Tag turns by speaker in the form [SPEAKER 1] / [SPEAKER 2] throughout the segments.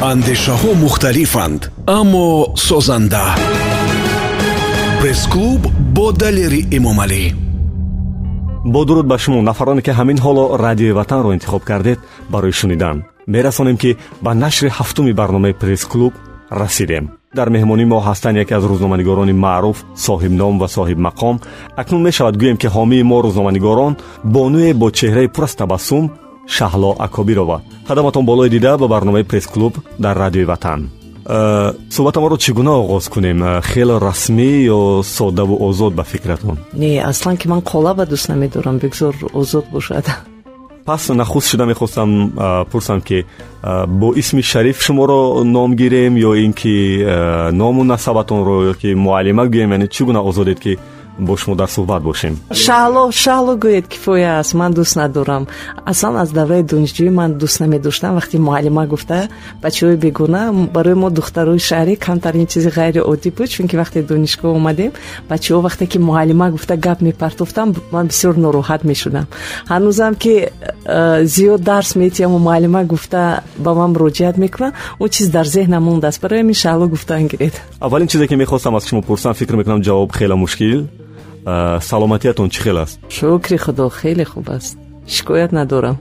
[SPEAKER 1] андешаҳо мухталифанд аммо созанда. Пресс-клуб бо далери эмомалӣ
[SPEAKER 2] бо дуруд ба шумо нафароне ки ҳамин ҳоло радиои ватанро интихоб кардед барои шунидан мерасонем ки ба нашри ҳафтуми барномаи пресс-клуб расидем. Дар меҳмонӣ мо ҳастанд яке аз рӯзноманигорони маъруф соҳибном ва соҳибмақом акнун мешавад гӯем ки ҳомии мо рӯзноманигорон бонӯе бо чеҳраи пур аз табассум шаҳло акобирова қадаматон болое дида ба барномаи пресс-клуб дар радиои ватан. Э, суҳбатаморо чӣ гуна оғоз кунем? Э, хеле расмӣ ё соддаву озод ба фикратон?
[SPEAKER 3] Не аслан ки ман қолаба дӯст намедорам бигзор озод бошад.
[SPEAKER 2] Пас нахуст шуда мехостам пурсам ки бо исми шариф шуморо ном гирем ё ин ки ному насабатонро ё ки муаллима гӯем яъне чӣ гуна озодед ки бо шумо дар суҳбат бошем.
[SPEAKER 3] Шаҳло шаҳло гӯед кифоя аст. Ман дӯст надорам. Аслан аз давраи донишҷӯӣ ман дӯст намедоштам. Вақти муаллима гуфта бачаҳои бегуна барои мо духтарои шаҳрӣ камтарин чизи ғайриоддӣ буд чунки вақте донишгоҳ омадем бачаҳо вақте ки муаллима гуфта гап мепартофтам ман бисёр нороҳат мешудам. Ҳанӯзам ки э, зиёд дарс метиҳаму муаллима гуфта ба ман муроҷиат мекунам он чиз дар зеҳнам мондааст. Барои ҳамин шаҳло гуфтан гиред.
[SPEAKER 2] Аввалин чизе ки мехостам аз шумо пурсам фикр мекунам ҷавоб хеле мушкил саломатиатон чӣ хел аст?
[SPEAKER 3] Шукри худо хеле хуб аст. Шикоят надорам.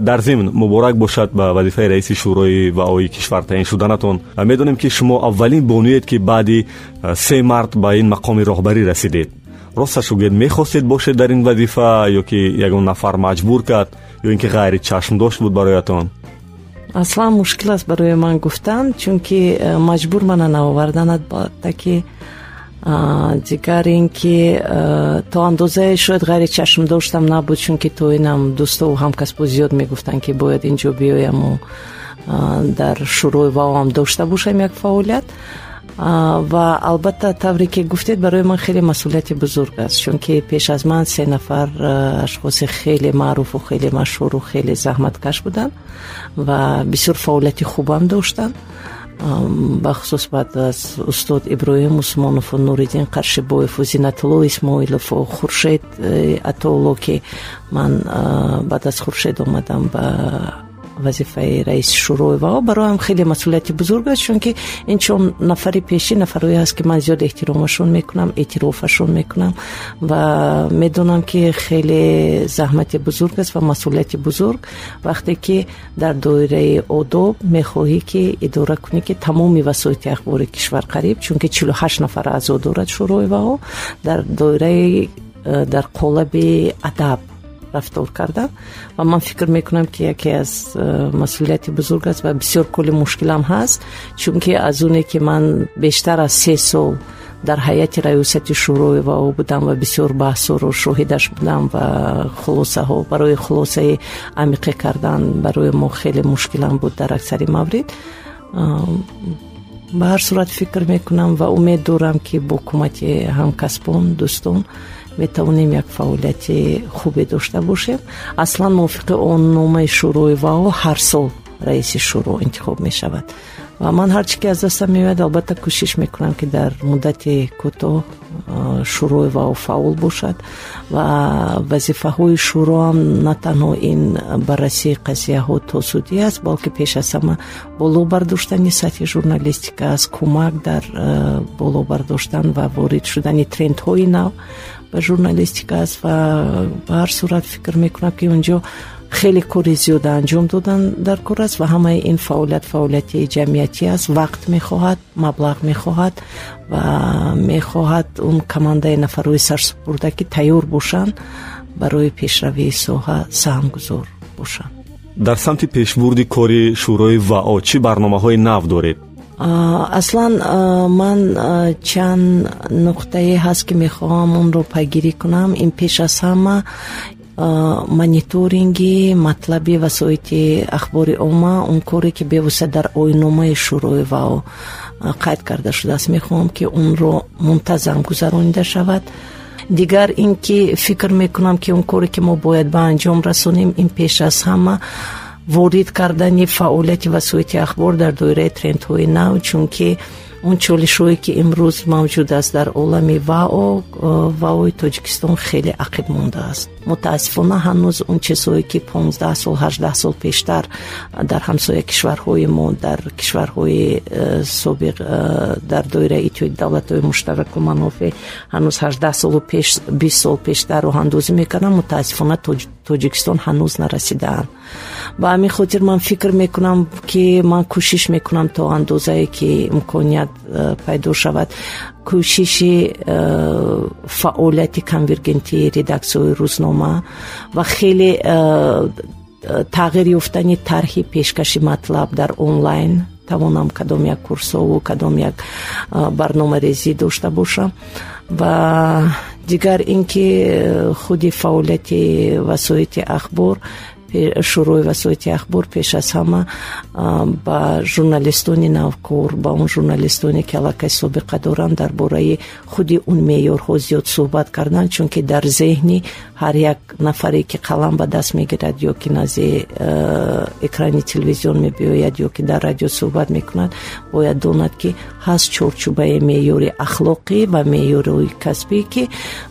[SPEAKER 2] Дар зимн муборак бошад ба вазифаи раиси шӯрои ваои кишвар таъин шуданатон. Медонем ки шумо аввалин бонуед ки баъди се март ба ин мақоми роҳбарӣ расидед. Росташо гӯед мехостед бошед дар ин вазифа ё ки ягон нафар маҷбур кард ё ин ки ғайри чашмдошт буд бароятон?
[SPEAKER 3] Аслан мушкил аст барои ман гуфтан чунки маҷбур мана наоварданад бода ки дигар ин ки то андозае шояд ғайри чашм доштам набуд чунки то инам дӯстову ҳамкасбо зиёд мегуфтанд ки бояд ин ҷо биёяму дар шӯрои ваоам дошта бошам як фаъолият. Ва албатта тавре ки гуфтед барои ман хеле масъулияти бузург аст чунки пеш аз ман се нафар ашхоси хеле маъруфу хеле машҳуру хеле заҳматкаш буданд ва бисёр фаъолияти хубам доштанд бахусус баъд аз устод иброҳим усмонову нуриддин қаршибоеву зинатулло исмоилову хуршед э, атоулло ки ман баъд аз хуршед омадам ба вазифаи раиси шӯрои вао бароям хеле масъулияти бузург аст чунки ин чор нафари пешин нафарое ҳаст ки ман зиёд эҳтиромашон мекунам эътирофашон мекунам ва медонам ки хеле заҳмати бузург аст ва масъулияти бузург вақте ки дар доираи одоб мехоҳӣ ки идора кунӣ ки тамоми васоити ахбори кишвар қариб чунки чилу ҳашт нафар аъзо дорад шӯрои вао дар доираи э, дар қолаби адаб рафтор карда. Ва ман фикр мекунам ки яке аз э, масъулияти бузург аст ва бисёр кӯли мушкилам ҳаст чунки аз оне ки ман бештар аз се сол дар ҳайати раёсати шӯрои вао будам ва бисёр баҳсҳоро шоҳидаш будам ва хулосаҳо барои хулосаи амиқӣ кардан барои мо хеле мушкилам буд дар аксари маврид. Ба ҳар сурат фикр мекунам ва умед дорам ки бо кӯмаки ҳамкасбон дӯстон метавонем як фаъолияти хубе дошта бошем. Аслан мувофиқи он номаи шӯрои вао ҳар сол раиси шӯро интихоб мешавад. Ва ман ҳарчи ки аз дастам меояд албатта кӯшиш мекунам ки дар муддати кӯтоҳ шӯрои вао фаъол бошад. Ва вазифаҳои шӯроам на танҳо ин баррасии қазияҳо то судӣ аст балки пеш аз ҳама боло бардоштани сатҳи журналистика аст. Кӯмак дар боло бардоштан ва ворид шудани трендҳои нав журналистика аст ва ба ҳар сурат фикр мекунам ки онҷо хеле кори зиёда анҷом додан дар кор аст ва ҳамаи ин фаъолият фаъолияти ҷамъиятӣ аст вақт мехоҳад маблағ мехоҳад ва мехоҳад он командаи нафарҳои сарсупурда ки тайёр бошанд барои пешравии соҳа саҳмгузор бошанд.
[SPEAKER 2] Дар самти пешбурди кори шӯрои вао чӣ барномаҳои нав доред
[SPEAKER 3] аслан ман чанд нуқтае ҳаст ки мехоҳам онро пайгирӣ кунам. Ин пеш аз ҳама мониторинги матлаби васоити ахбори умма он коре ки бевосита дар ойномаи шӯрои вао қайд карда шудааст. Мехоҳам ки онро мунтазам гузаронида шавад. Дигар ин ки фикр мекунам ки он коре ки мо бояд ба анҷом расонем ин пеш аз ҳама ворид кардани фаъолияти васоити ахбор дар доираи трендҳои нав чунки он чолишҳое ки имрӯз мавҷуд аст дар олами вао ваои тоҷикистон хеле ақиб мондааст мутаассифона ҳанӯз он чизҳое ки понздаҳ сол ҳаждаҳ сол пештар дар ҳамсоя кишварҳои мо дар кишварҳои э, собиқ э, дар доираи иттиҳоди давлатҳои муштараку манофеъ ҳанӯз ҳаждаҳ солу пеш бист сол пештар роҳандозӣ мекарданд. Мутаассифона тоҷикистон ҳанӯз нарасидаанд. Ба ҳамин хотир ман фикр мекунам ки ман кӯшиш мекунам то андозае ки имконият э, пайдо шавад. Кӯшиши э, фаъолияти конвергентии редаксияҳои рӯзнома ва хеле э, тағйир ёфтани тарҳи пешкаши матлаб дар онлайн тавонам кадом як курсову кадом як барномарезӣ дошта бошам ва дигар ин ки худи фаъолияти васоити ахбор шӯрои васоити ахбор пеш аз ҳама ба журналистони навкор ба он журналистоне ки аллакай собиқа доранд дар бораи худи он меъёрҳо зиёд суҳбат карданд чунки дар зеҳни ҳар як нафаре ки қалам ба даст мегирад ё ки назди экрани телевизион мебиёяд ё ки дар радио суҳбат мекунад бояд донад ки ҳаст чорчӯбаи меъёри ахлоқӣ ва меъёри касбӣ ки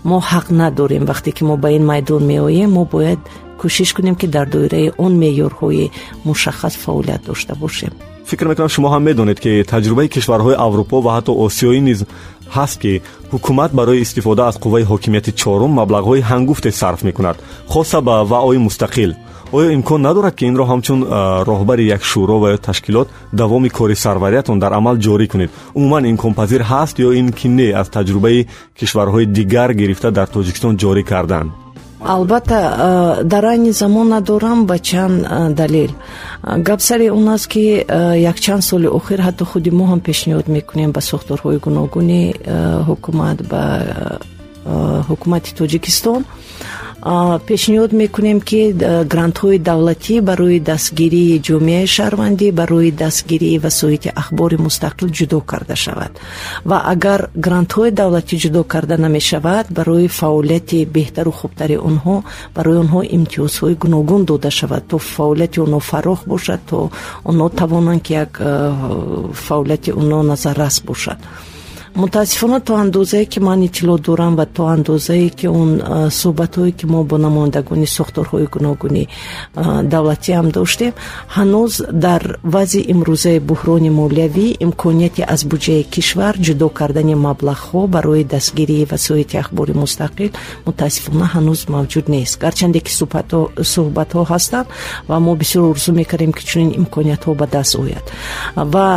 [SPEAKER 3] мо ҳақ надорем. Вақте ки мо ба ин майдон меоем мо бояд кӯшиш кунем ки дар доираи он меъёрҳои мушаххас фаъолият дошта бошем.
[SPEAKER 2] Фикр мекунам шумо ҳам медонед ки таҷрибаи кишварҳои аврупо ва ҳатто осиёӣ низ ҳаст ки ҳукумат барои истифода аз қувваи ҳокимияти чорум маблағҳои ҳангуфте сарф мекунад. Хоса ба ваои мустақил. Оё имкон надорад ки инро ҳамчун роҳбари як шӯро ва ё ташкилот давоми кори сарвариятон дар амал ҷорӣ кунед. Умуман имконпазир ҳаст ё ин ки не аз таҷрибаи кишварҳои дигар гирифта дар тоҷикистон ҷорӣ карданд
[SPEAKER 3] албатта дар айни замон надорам ба чанд далел гап сари он аст ки якчанд соли охир ҳатто худи мо ҳам пешниҳод мекунем ба сохторҳои гуногуни ҳукумат ба ҳукумати тоҷикистон пешниҳод мекунем ки грантҳои давлатӣ барои дастгирии ҷомеаи шаҳрвандӣ барои дастгирии васоити ахбори мустақил ҷудо карда шавад. Ва агар грантҳои давлатӣ ҷудо карда намешавад барои фаъолияти беҳтару хубтари онҳо барои онҳо имтиёзҳои гуногун дода шавад. То фаъолияти онҳо фарох бошад то онҳо тавонанд ки як фаъолияти онҳо назаррас бошад мутаассифона то андозае ки ман иттилоъ дорам ва то андозае ки он суҳбатҳое ки мо бо намояндагони сохторҳои гуногуни давлатӣ ҳам доштем. Ҳанӯз дар вазъи имрӯзаи буҳрони молиявӣ имконияти аз буҷаи кишвар ҷудо кардани маблағҳо барои дастгирии васоити ахбори мустақил мутаассифона ҳанӯз мавҷуд нест. Гарчанде ки суҳбатҳо ҳастанд ва мо бисёр орзу мекардем ки чунин имкониятҳо ба даст ояд. Ва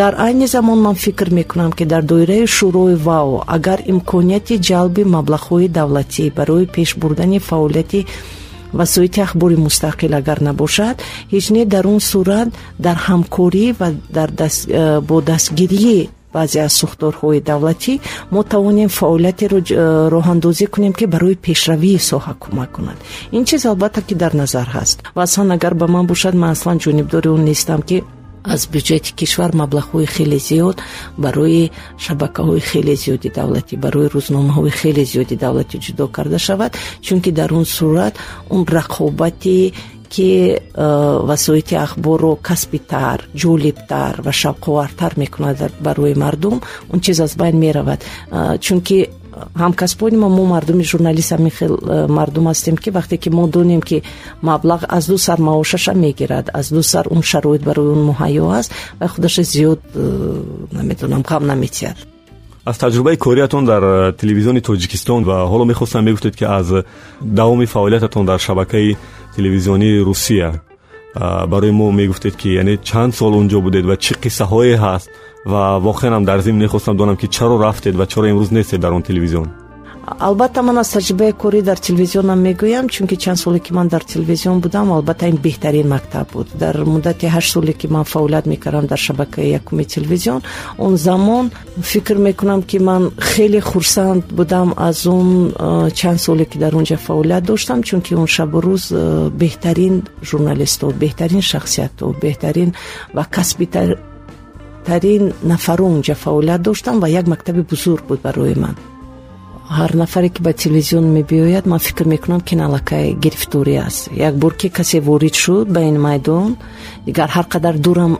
[SPEAKER 3] дар айни замон ман фикр мекунам ки дар доираи шӯрои вао агар имконияти ҷалби маблағҳои давлатӣ барои пеш бурдани фаъолияти васоити ахбори мустақил агар набошад ҳеҷ не дар он сурат дар ҳамкорӣ ва э, бо дастгирии баъзе аз сухторҳои давлатӣ мо тавонем фаъолиятеро э, роҳандозӣ кунем ки барои пешравии соҳа кӯмак кунад. Ин чиз албатта ки дар назар ҳаст. Ва аслан агар ба ман бошад ман аслан ҷонибдори он нестам ки аз бюҷети кишвар маблағҳои хеле зиёд барои шабакаҳои хеле зиёди давлатӣ барои рӯзномаҳои хеле зиёди давлатӣ ҷудо карда шавад чунки дар он сурат он рақобати ки э, васоити ахборро касбитар ҷолибтар ва шавқовартар мекунад барои мардум он чиз аз байн меравад. Э, чунки ҳамкасбони мо мо мардуми журналист ҳамин хел э, мардум ҳастем ки вақте ки мо донем ки маблағ аз ду сар маошаша мегирад аз ду сар он шароит барои он муҳайё аст ва худаша зиёд э, намедонам ғам наметиҳад.
[SPEAKER 2] Аз таҷрибаи кориятон дар э, телевизиони тоҷикистон ва ҳоло мехостам мегуфтед ки аз давоми фаъолиятатон дар шабакаи телевизионии русия барои мо мегуфтед ки яъне чанд сол он ҷо будед ва чӣ қиссаҳое ҳаст ва воқеанам дар зимн мехостам донам ки чаро рафтед ва чаро имрӯз нестед дар он телевизион.
[SPEAKER 3] Албатта ман аз таҷрибаи корӣ дар телевизионам мегӯям чунки чанд соле ки ман дар телевизион будам албатта ин беҳтарин мактаб буд. Дар муддати ҳашт соле ки ман фаъолият мекардам дар шабакаи якуми телевизион он замон фикр мекунам ки ман хеле хурсанд будам аз он чанд соле ки дар он ҷо фаъолият доштам чунки он шабу рӯз беҳтарин журналистҳо беҳтарин шахсиятҳо беҳтарин ва касбитарин нафарҳо он ҷо фаъолият доштам ва як мактаби бузург буд барои ман. Ҳар нафаре ки ба телевизион мебиёяд ман фикр мекунам ки налакай гирифторӣ аст. Як бор ки касе ворид шуд ба ин майдон дигар ҳар қадар дурам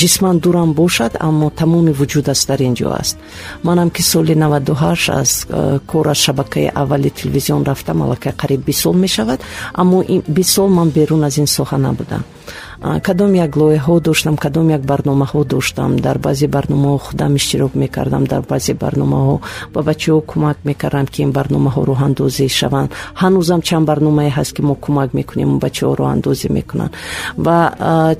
[SPEAKER 3] ҷисман дурам бошад аммо тамоми вуҷудас дар ин ҷо аст. Манам ки соли 98 аз кор аз шабакаи аввали телевизион рафтам аллакай қариб бист сол мешавад аммо бист сол ман берун аз ин соҳа набудам кадом як лоиҳаҳо доштам кадом як барномаҳо доштам. Дар баъзе барномаҳо худам иштирок мекардам дар баъзе барномаҳо ба бачаҳо кӯмак мекардам ки ин барномаҳо роҳандозӣ шаванд. Ҳанӯзам чанд барномае ҳаст ки мо кӯмак мекунем бачаҳо роҳандозӣ мекунанд. Ва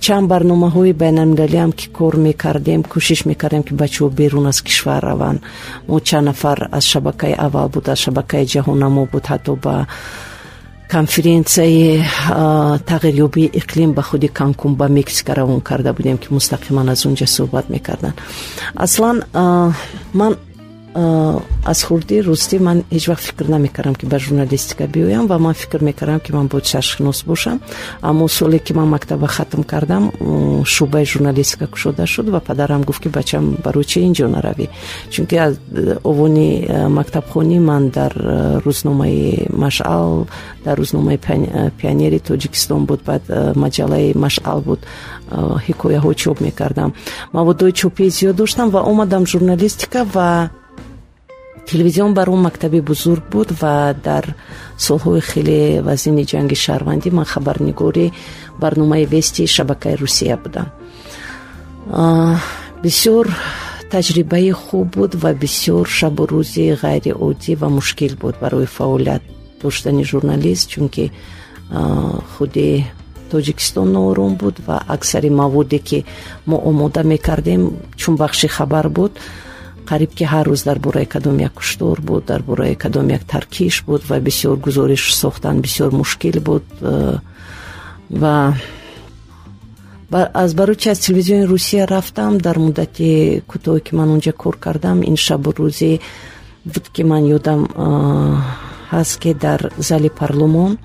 [SPEAKER 3] чанд барномаҳои байналмилалиам ки кор мекардем кӯшиш мекардем ки бачаҳо берун аз кишвар раванд. Мо чанд нафар аз шабакаи аввал буд аз шабакаи ҷаҳоннамо буд ҳатто ба конференсияи тағйирёбии иқлим ба худи канкун ба мексика равон карда будем ки мустақиман аз он ҷо суҳбат мекарданд. Аслан ман аз хурдӣ ростӣ ман ҳеҷ вақт фикр намекардам ки ба журналистика биёям ва ман фикр мекардам ки ман бояд шаршинос бошам. Аммо соле ки ман мактаба хатм кардам шӯъбаи журналистика кушода шуд ва падарам гуфт ки бачам барои чи ин ҷо наравӣ. Чунки аз овони мактабхонӣ ман дар рӯзномаи машъал дар рӯзномаи пионери тоҷикистон буд баъд маҷаллаи машъал буд ҳикояҳо чоп мекардам. Маводҳои чопии зиёд доштам ва омадам журналистика ва телевизион баром мактаби бузург буд ва дар солҳои хеле вазини ҷанги шаҳрвандӣ ман хабарнигори барномаи вести шабакаи русия будам. Бисёр таҷрибаи хуб буд ва бисёр шабу рӯзи ғайриоддӣ ва мушкил буд барои фаъолият доштани журналист чунки худи тоҷикистон ноором буд ва аксари маводе ки мо омода мекардем чун бахши хабар буд қариб ки ҳар рӯз дар бораи кадом як куштор буд дар бораи кадом як таркиш буд ва бисёр гузориш сохтан бисёр мушкил буд э, ва аз баручи аз телевизиони русия рафтам дар муддати кӯтоҳе ки ман он ҷо кор кардам ин шабу рӯзе буд ки ман ёдам э, ҳаст ки дар зали парлумон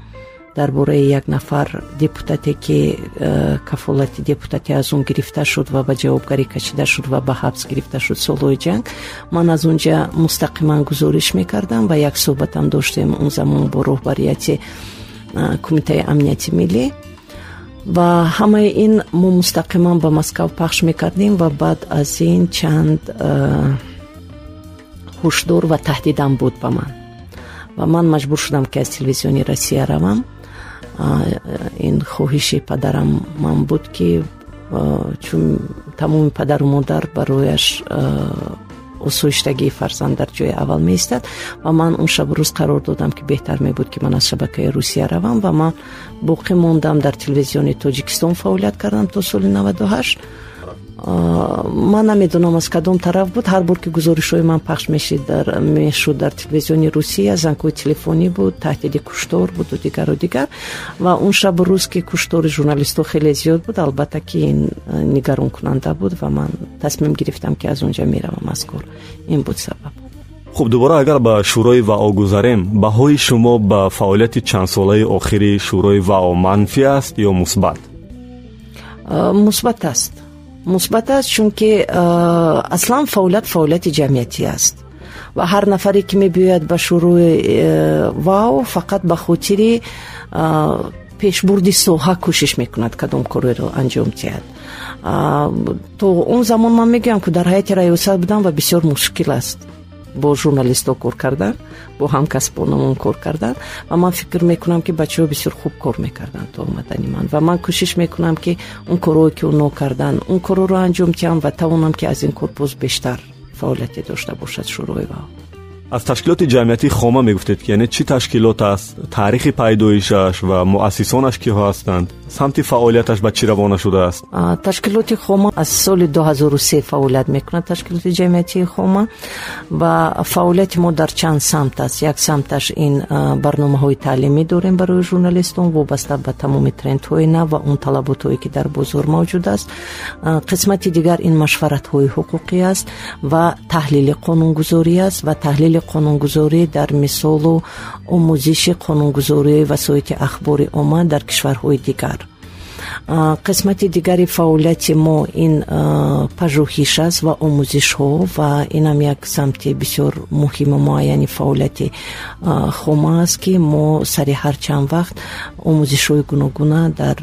[SPEAKER 3] дар бораи як нафар депутате ки э, кафолати депутатӣ аз он гирифта шуд ва ба ҷавобгарӣ кашида шуд ва ба ҳабс гирифта шуд солҳои ҷанг ман аз он ҷа мустақиман гузориш мекардам ва як суҳбатам доштем он замон бо роҳбарияти э, кумитаи амнияти миллӣ ва ҳамаи ин мо мустақиман ба москав пахш мекардем ва баъд аз ин чанд э, ҳушдор ва таҳдидам буд ба ман. Ва ман маҷбур шудам ки аз телевизиони россия равам ин хоҳиши падарам ман буд ки чун тамоми падару модар барояш осоиштагии фарзанд дар ҷои аввал меистад ва ман он шабу рӯз қарор додам ки беҳтар мебуд ки ман аз шабакаи русия равам ва ман боқӣ мондам дар телевизиони тоҷикистон фаъолият кардам то соли наваду ҳашт ман намедонам аз кадом тараф буд. Ҳар бор ки гузоришҳои ман пахш мешуд дар телевизиони русия зангҳои телефонӣ буд таҳдиди куштор буду дигару дигар. Ва он шабу рӯз ки куштори журналистҳо хеле зиёд буд албатта ки ин нигаронкунанда буд ва ман тасмим гирифтам ки аз он ҷо меравам аз кор ин буд сабаб.
[SPEAKER 2] Хуб дубора агар ба шӯрои вао гузарем баҳои шумо ба фаъолияти чандсолаи охири шӯрои вао манфӣ аст ё мусбат?
[SPEAKER 3] Мусбат аст мусбат аст чунки аслан фаъолият фаъолияти ҷамъиятӣ аст. Ва ҳар нафаре ки мебиёяд ба шӯрӯи э, вао фақат ба хотири пешбурди соҳа кӯшиш мекунад кадом кореро анҷом диҳад то он замон ман мегӯям ки дар ҳайати раёсат будам ва бисёр мушкил аст бо журналистҳо кор кардан бо ҳамкасбонамон кор кардан. Ва ман фикр мекунам ки бачаҳо бисёр хуб кор мекарданд то омадани ман. Ва ман кӯшиш мекунам ки он корҳое ки онҳо карданд он корҳоро анҷом диҳам ва тавонам ки аз ин кор боз бештар фаъолияте дошта бошад шӯрои вао
[SPEAKER 2] аз ташкилоти ҷамъиятии хома мегуфтед ки яъне чӣ ташкилот аст? Таърихи пайдоишаш ва муассисонаш киҳо ҳастанд? Самти фаъолияташ ба чӣ равона шудааст?
[SPEAKER 3] Ташкилоти хома аз соли 2003 фаъолият мекунад ташкилоти ҷамъиятии хома. Ва фаъолияти мо дар чанд самт аст. Як самташ ин барномаҳои таълимӣ дорем барои журналистон вобаста ба тамоми трендҳои нав ва он талаботҳое ки дар бозор мавҷуд аст. Қисмати дигар ин машваратҳои ҳуқуқӣ аст ва таҳлили қонунгузорӣ аст ва таҳлили қонунгузорӣ дар мисолу омӯзиши қонунгузории васоити ахбори омма дар кишварҳои дигар. Қисмати дигари фаъолияти мо ин пажӯҳиш аст ва омӯзишҳо ва инам як самти бисёр муҳиму муайяни фаъолияти хома аст ки мо сари ҳар чанд вақт омӯзишҳои гуногуна дар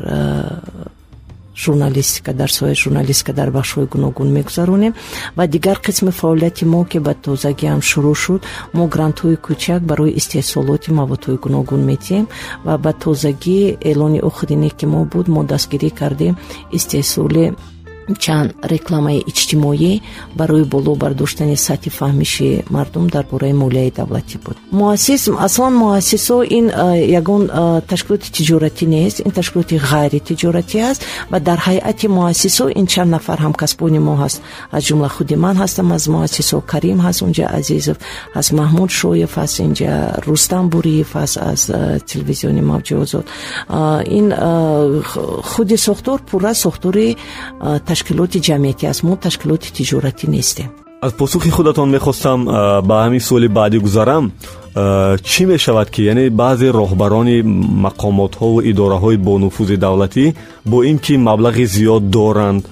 [SPEAKER 3] журналистика дар соҳаи журналистика дар бахшҳои гуногун мегузаронем. Ва дигар қисми фаъолияти мо ки ба тозагиам шурӯъ шуд мо грантҳои кӯчак барои истеҳсолоти маводҳои гуногун метиҳем ва ба тозагӣ эълони охирине ки мо буд мо дастгирӣ кардем истеҳсоли чанд рекламаи иҷтимоӣ барои боло бардоштани сатҳи фаҳмиши мардум дар бораи молияи давлатӣ буд. Муассис аслан муассисо ин ягон ташкилоти тиҷоратӣ нест ин ташкилоти ғайритиҷоратӣ аст ва дар ҳайати муассисо ин чанд нафар ҳамкасбони мо ҳаст. Аз ҷумла худи ман ҳастам аз муассисо карим ҳаст унҷа азизов аз маҳмуд шоев ҳаст инҷа рустам буриев ҳаст аз телевизиони мавҷи озод. Ин худи сохтор пурра сохтори ташкилоти ҷамъиятӣ аст мо ташкилоти тиҷоратӣ нестем.
[SPEAKER 2] Аз посухи худатон мехостам ба ҳамин суоли баъдӣ гузарам чӣ мешавад ки яъне баъзе роҳбарони мақомотҳову идораҳои бонуфузи давлатӣ бо ин ки маблағи зиёд доранд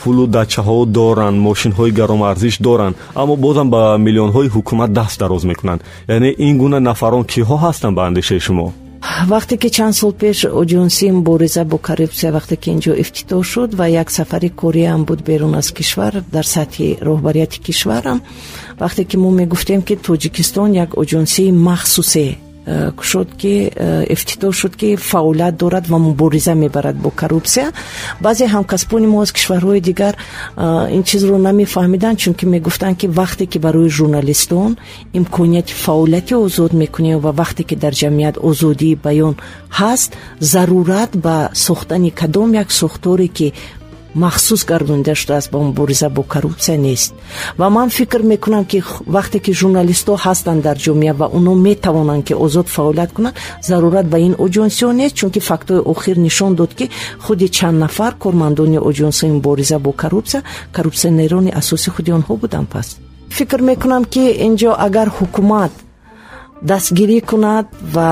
[SPEAKER 2] пулу дачаҳо доранд мошинҳои гаромарзиш доранд аммо бозам ба миллионҳои ҳукумат даст дароз мекунанд. Яъне ин гуна нафарон киҳо ҳастанд ба андешаи шумо
[SPEAKER 3] вақте ки чанд сол пеш оҷонсии мубориза бо коррупсия вақте ки инҷо ифтитоҳ шуд ва як сафари кориам буд берун аз кишвар дар сатҳи роҳбарияти кишварам вақте ки мо мегуфтем ки тоҷикистон як оҷонсии махсусе шуд ки ифтитоҳ шуд ки фаъолият дорад ва мубориза мебарад бо коррупсия. Баъзе ҳамкасбони мо аз кишварҳои дигар ин чизро намефаҳмиданд чунки мегуфтанд ки вақте ки барои журналистон имконияти фаъолияти озод мекунем ва вақте ки дар ҷамъият озодии баён ҳаст зарурат ба сохтани кадом як сохторе ки махсус гардонида шудааст ба мубориза бо коррупсия нест. Ва ман фикр мекунам ки вақте ки журналистҳо ҳастанд дар ҷомеа ва онҳо метавонанд ки озод фаъолият кунанд зарурат ба ин оҷонсиҳо нест чунки фактҳои охир нишон дод ки худи чанд нафар кормандони оҷонсиҳои мубориза бо коррупсия коррупсионерони асосии худи онҳо буданд пас. Фикр мекунам ки инҷо агар ҳукумат дастгирӣ кунад ва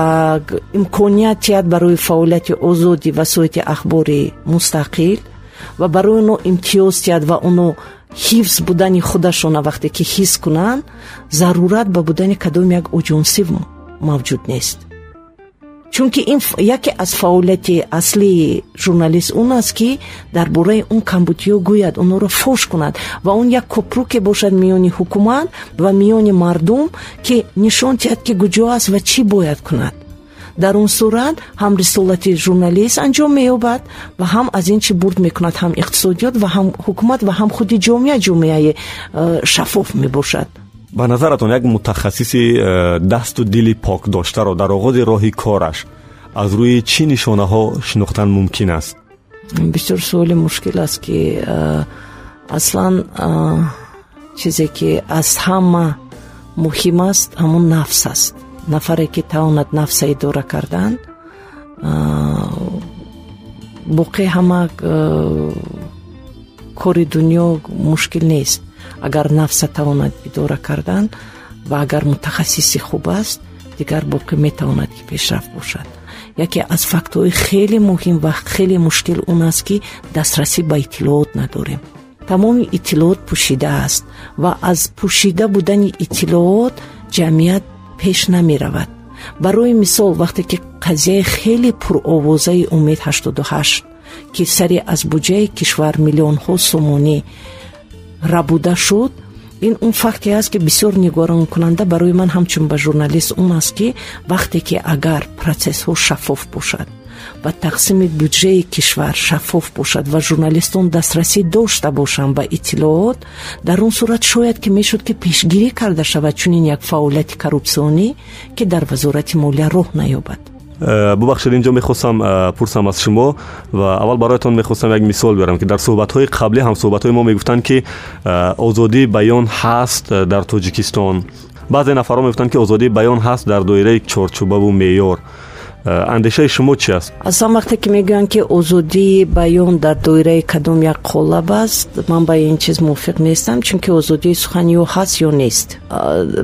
[SPEAKER 3] имконият диҳад барои фаъолияти озоди васоити ахбори мустақил ва барои оно имтиёз диҳад ва оно ҳифз будани худашона вақте ки ҳис кунанд зарурат ба будани кадом як оҷонсӣ мавҷуд нест. Чунки ин яке аз фаъолияти аслии журналист он аст ки дар бораи он камбудиҳо гӯяд онҳоро фош кунад ва он як купруке бошад миёни ҳукумат ва миёни мардум ки нишон диҳад ки куҷо аст ва чӣ бояд кунад дар он сурат ҳам рисолати журналист анҷом меёбад ва ҳам аз ин чи бурд мекунад ҳам иқтисодиёт ва ҳам ҳукумат ва ҳам худи ҷомеа ҷомеаи э, шаффоф мебошад.
[SPEAKER 2] Ба назаратон як мутахассиси э, дасту дили покдоштаро дар оғози роҳи кораш аз рӯи чӣ нишонаҳо шинохтан мумкин аст?
[SPEAKER 3] Бисёр суоли мушкил аст ки э, аслан чизе ки аз ҳама муҳим аст ҳамон нафс аст нафаре ки тавонад нафса идора кардан боқӣ ҳама кори дунё мушкил нест. Агар нафса тавонад идора кардан ва агар мутахассиси хуб аст дигар боқӣ метавонад ки пешрафт бошад. Яке аз фактҳои хеле муҳим ва хеле мушкил он аст ки дастрасӣ ба иттилоот надорем. Тамоми иттилоот пӯшида аст ва аз пӯшида будани иттилоот ҷамъият пеш намеравад. Барои мисол вақте ки қазияи хеле пуровозаи умед 88 ки сари аз буҷаи кишвар миллионҳо сомонӣ рабуда шуд ин он факте аст ки бисёр нигоронкунанда барои ман ҳамчун ба журналист он аст ки вақте ки агар протсессҳо шаффоф бошад ва тақсими буҷаи кишвар шаффоф бошад ва журналистон дастрасӣ дошта бошанд. Ба иттилоот дар он сурат шояд ки мешуд ки пешгирӣ карда шавад чунин як фаъолияти коррупсионӣ ки дар вазорати молия роҳ наёбад.
[SPEAKER 2] Э, бубахшед инҷо мехостам э, пурсам аз шумо ва аввал бароятон мехостам як мисол биёрам ки дар суҳбатҳои қаблӣ ҳамсуҳбатҳои мо мегуфтанд ки э, озодии баён ҳаст дар тоҷикистон баъзе нафарон мегуфтанд ки озодии баён ҳаст дар доираи чорчӯбаву меъёр андешаи шумо чи аст?
[SPEAKER 3] Аслан вақте ки мегӯянд ки озодии баён дар доираи кадом як қолаб аст ман ба ин чиз мувофиқ нестам чунки озодии сухан ё ҳаст ё нест.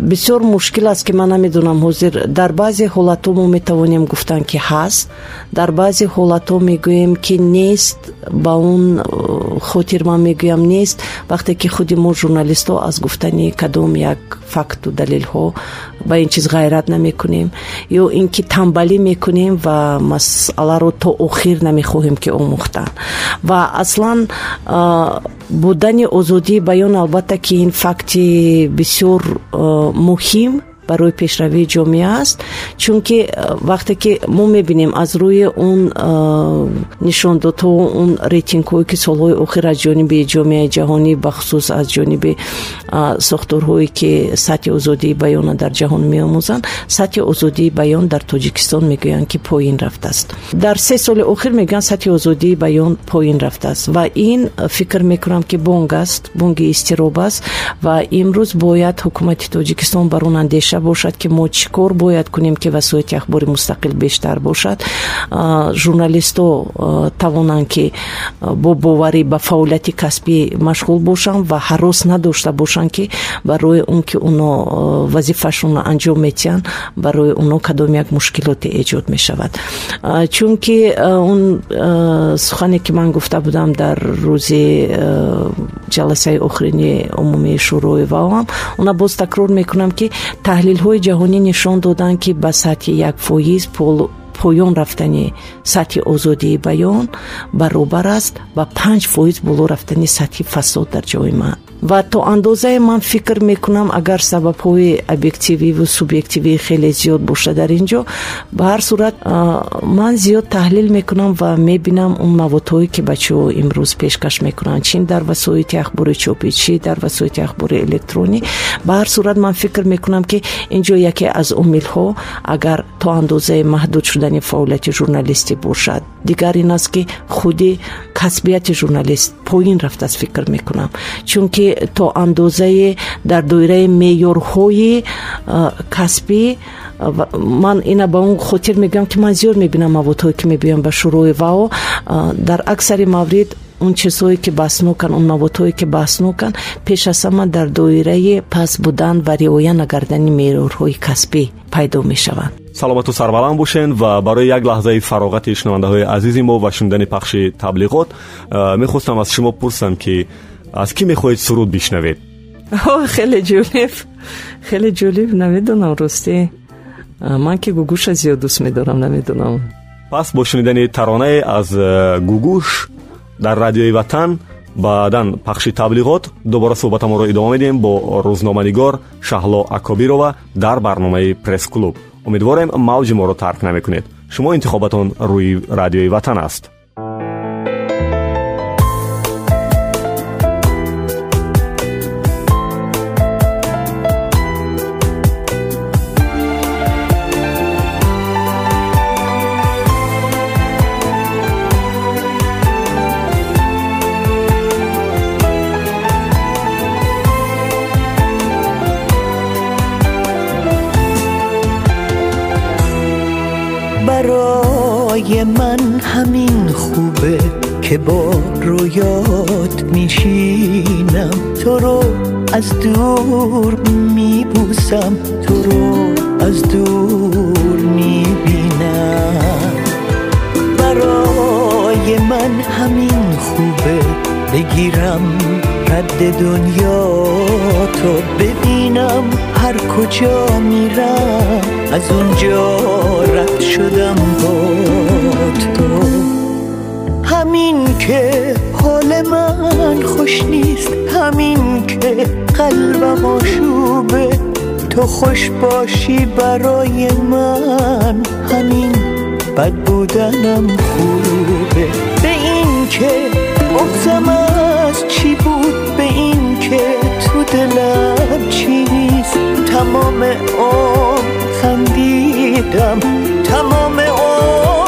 [SPEAKER 3] Бисёр мушкил аст ки ман намедонам. Ҳозир дар баъзе ҳолатҳо мо метавонем гуфтан ки ҳаст. Дар баъзе ҳолатҳо мегӯем ки нест ба он э, хотир ман мегӯям нест. Вақте ки худи мо журналистҳо аз гуфтани кадом як факту далелҳо ба ин чиз ғайрат намекунем. Ё ин ки тамбалӣ мекунем ва масъаларо то охир намехоҳем ки омӯхтан. Ва аслан будани озодии баён албатта ки ин факти бисёр муҳим барои пешравии ҷомеа аст чунки э, вақте ки мо мебинем аз рӯи он э, нишондодҳо он рейтингҳое ки солҳои охир аз ҷониби ҷомеаи ҷаҳонӣ бахусус аз ҷониби э, сохторҳое ки сатҳи озодии баёна дар ҷаҳон меомӯзанд сатҳи озодии баён дар тоҷикистон мегӯянд ки поин рафтааст. Дар се соли охир мегӯянд сатҳи озодии баён поин рафтааст ва ин фикр мекунам ки бонг аст бонги изтироб аст ва имрӯз бояд ҳукумати тоҷикистон бар он андеша бошад ки мо чӣ кор бояд кунем ки васоити ахбори мустақил бештар бошад. Журналистҳо тавонанд ки бо боварӣ ба фаъолияти касбӣ машғул бошанд ва ҳарос надошта бошанд ки барои он ки оно вазифаашонро анҷом метиҳанд барои оно кадом як мушкилоте эҷод мешавад. Чунки он сухане ки ман гуфта будам дар рӯзи ҷаласаи охирини умумии шӯрои ваоам она боз такрор мекунам ки таҳлил таҳлилҳои ҷаҳонӣ нишон доданд ки ба сатҳи як фоиз поён рафтани сатҳи озодии баён баробар аст ба панҷ фоиз боло рафтани сатҳи фасод дар ҷоимаа ва то андозае ман фикр мекунам агар сабабҳои объектививу субъективии хеле зиёд бошад. Дар ин ҷо ба ҳар сурат ман зиёд таҳлил мекунам ва мебинам он маводҳое ки бачаҳо имрӯз пешкаш мекунанд. Чин дар васоити ахбори чопӣ чи дар васоити ахбори электронӣ. Ба ҳар сурат ман фикр мекунам ки ин ҷо яке аз омилҳо агар то андозае маҳдуд шудани фаъолияти журналистӣ бошад. Дигар ин аст ки худи касбияти журналист поин рафтааст фикр мекунам. Чунки то андозае дар доираи меъёрҳои касбӣ ман ина ба он хотир мегӯям ки ман зиёд мебинам маводҳое ки мебиёям ба шӯрои вао дар аксари маврид он чизҳое ки баҳсноканд он маводҳое ки баҳсноканд пеш аз ҳама дар доираи пас будан ва риоя накардани меъёрҳои касбӣ пайдо мешаванд
[SPEAKER 2] саломату сарбаланд бошед ва барои як лаҳзаи фароғати шунавандаҳои азизи мо ва шунидани пахши таблиғот мехостам аз шумо пурсам ки аз кӣ мехоҳед суруд бишнавед?
[SPEAKER 3] Хеле ҷолиб. Хеле ҷолиб намедонам ростӣ ман ки гугуша зиёд дӯст медорам намедонам
[SPEAKER 2] пас бо шунидани таронае аз э, гугуш дар радиои ватан баъдан пахши таблиғот дубора суҳбатамонро идома медиҳем бо рӯзноманигор шаҳло акобирова дар барномаи пресс-клуб умедворем мавҷи моро тарк намекунед. Шумо интихобатон рӯи радиои ватан аст
[SPEAKER 4] که با رویات میشینم. تو رو از دور میبوسم. تو رو از دور می‌بینم. برای من همین خوبه. بگیرم رد دنیا تو. ببینم هر کجا میرم. از اونجا رد شدم با تو. که حال من خوش نیست. همین که قلبم آشوبه. تو خوش باشی برای من. همین بد بودنم خوبه. به این که بغزم از چی بود؟ به این که تو دلم چیست؟ تمام عمر خندیدم. تمام عمر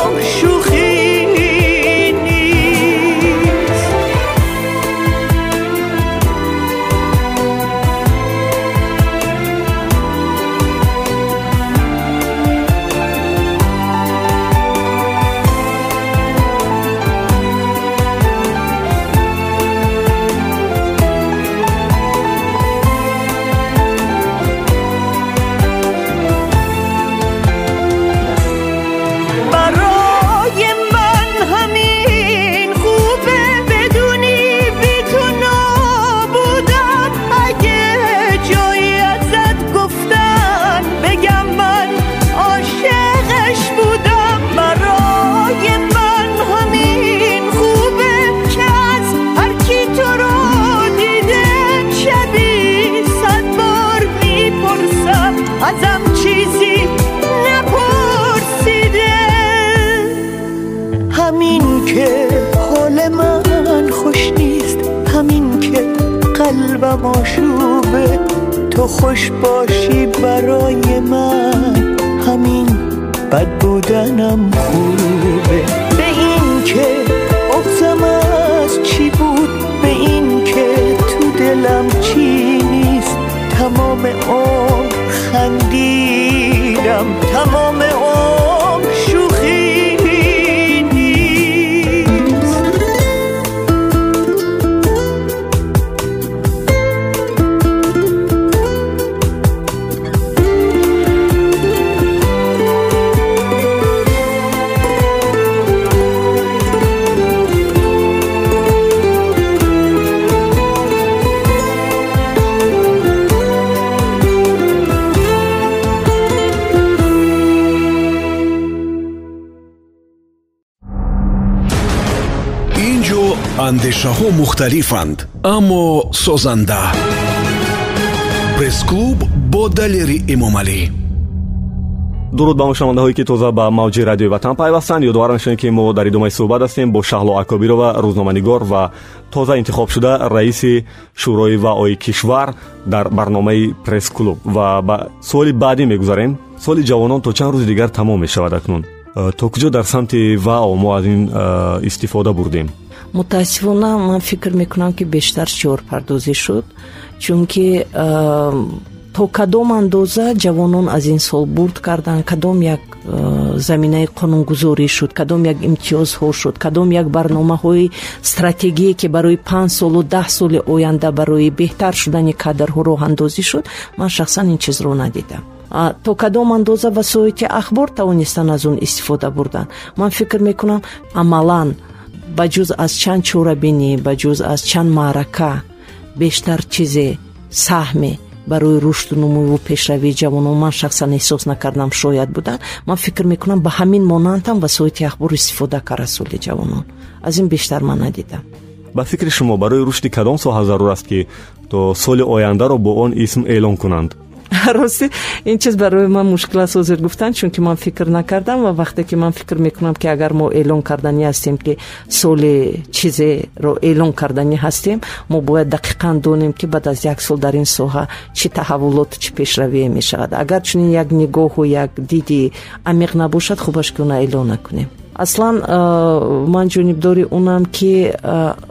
[SPEAKER 1] андешаҳо мухталифанд аммо созанда. Пресс-клуб бо далери эмомалӣ
[SPEAKER 2] дуруд ба мушавандаҳое ки тоза ба мавҷи радиои ватан пайвастанд ёдовар мешавем ки мо дар идомаи суҳбат ҳастем бо шаҳло акобирова рӯзноманигор ва тоза интихобшуда раиси шӯрои ваои кишвар дар барномаи пресс-клуб. Ва ба суоли баъдӣ мегузарем. Соли ҷавонон то чанд рӯзи дигар тамом мешавад акнун. Э, то куҷо дар самти вао мо аз ин э, истифода бурдем
[SPEAKER 3] мутаассифона ман фикр мекунам ки бештар шиорпардозӣ шуд чунки то кадом андоза ҷавонон аз ин сол бурд карданд кадом як заминаи қонунгузорӣ шуд кадом як имтиёзҳо шуд кадом як барномаҳои стратегие ки барои панҷ солу даҳ соли оянда барои беҳтар шудани кадрҳо роҳандозӣ шуд ман шахсан ин чизро надидам. То кадом андоза васоити ахбор тавонистанд аз он истифода бурданд. Ман фикр мекунам амалан ба ҷуз аз чанд чорабинӣ ба ҷуз аз чанд маърака бештар чизе саҳме барои рушду нумуву пешравии ҷавонон ман шахсан эҳсос накардам шояд буданд. Ман фикр мекунам ба ҳамин монандам васоити ахбор истифода карда соли ҷавонон. Аз ин бештар ман надидам.
[SPEAKER 2] Ба фикри шумо барои рушди кадом соҳа зарур аст ки то соли ояндаро бо он исм эълон кунанд
[SPEAKER 3] рости ин чиз барои ман мушкил аст ҳозир гуфтан чунки ман фикр накардам ва вақте ки ман фикр мекунам ки агар мо эълон карданӣ ҳастем ки соли чизеро эълон карданӣ ҳастем мо бояд дақиқан донем ки баъд аз як сол дар ин соҳа чӣ таҳаввулоту чӣ пешравие мешавад. Агар чунин як нигоҳу як диди амиқ набошад хубаш ки она эълон накунем. Аслан ман ҷонибдори онам ки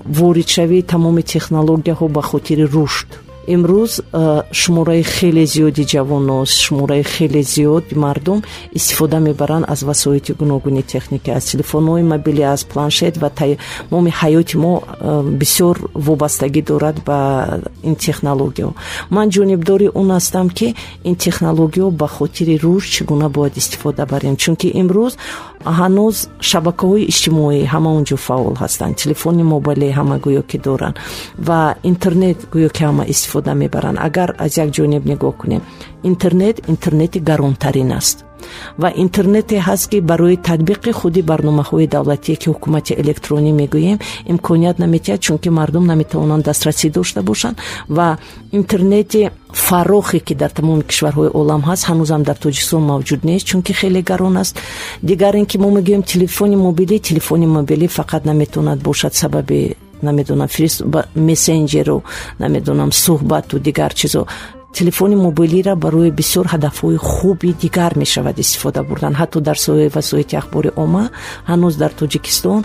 [SPEAKER 3] воридшавии тамоми технологияҳо ба хотири рушд имрӯз шумораи хеле зиёди ҷавоно шумораи хеле зиёди мардум истифода мебаранд аз васоити гуногуни техника. Аз телефонҳои мобилӣ аз планшет ва тамоми ҳаёти мо бисёр вобастагӣ дорад ба ин технологияҳо ман ҷонибдори он ҳастам ки ин технологияҳо ба хотири рушд чӣ гуна бояд истифода барем. Чунки имрӯз ҳанӯз шабакаҳои иҷтимоӣ ҳама он ҷо фаъол ҳастанд. Телефони мобилӣ ҳама гӯё ки доранд ва интернет гӯё ки ҳама истифода мебаранд. Агар аз як ҷониб нигоҳ кунем интернет интернети гаронтарин аст ва интернете ҳаст ки барои татбиқи худи барномаҳои давлатие ки ҳукумати электронӣ мегӯем имконият наметиҳад чунки мардум наметавонанд дастрасӣ дошта бошанд ва интернети фарохе ки дар тамоми кишварҳои олам ҳаст ҳанӯзам дар тоҷикистон мавҷуд нест чунки хеле гарон аст. Дигар ин ки мо мегӯем телефони мобилӣ телефони мобилӣ фақат наметавонад бошад сабаби намедонам мессенҷеру намедонам суҳбату дигар чизо телефони мобилиро барои бисёр ҳадафҳои хуби дигар мешавад истифода бурдан. Ҳатто дар соҳаи васоити ахбори омма ҳанӯз дар тоҷикистон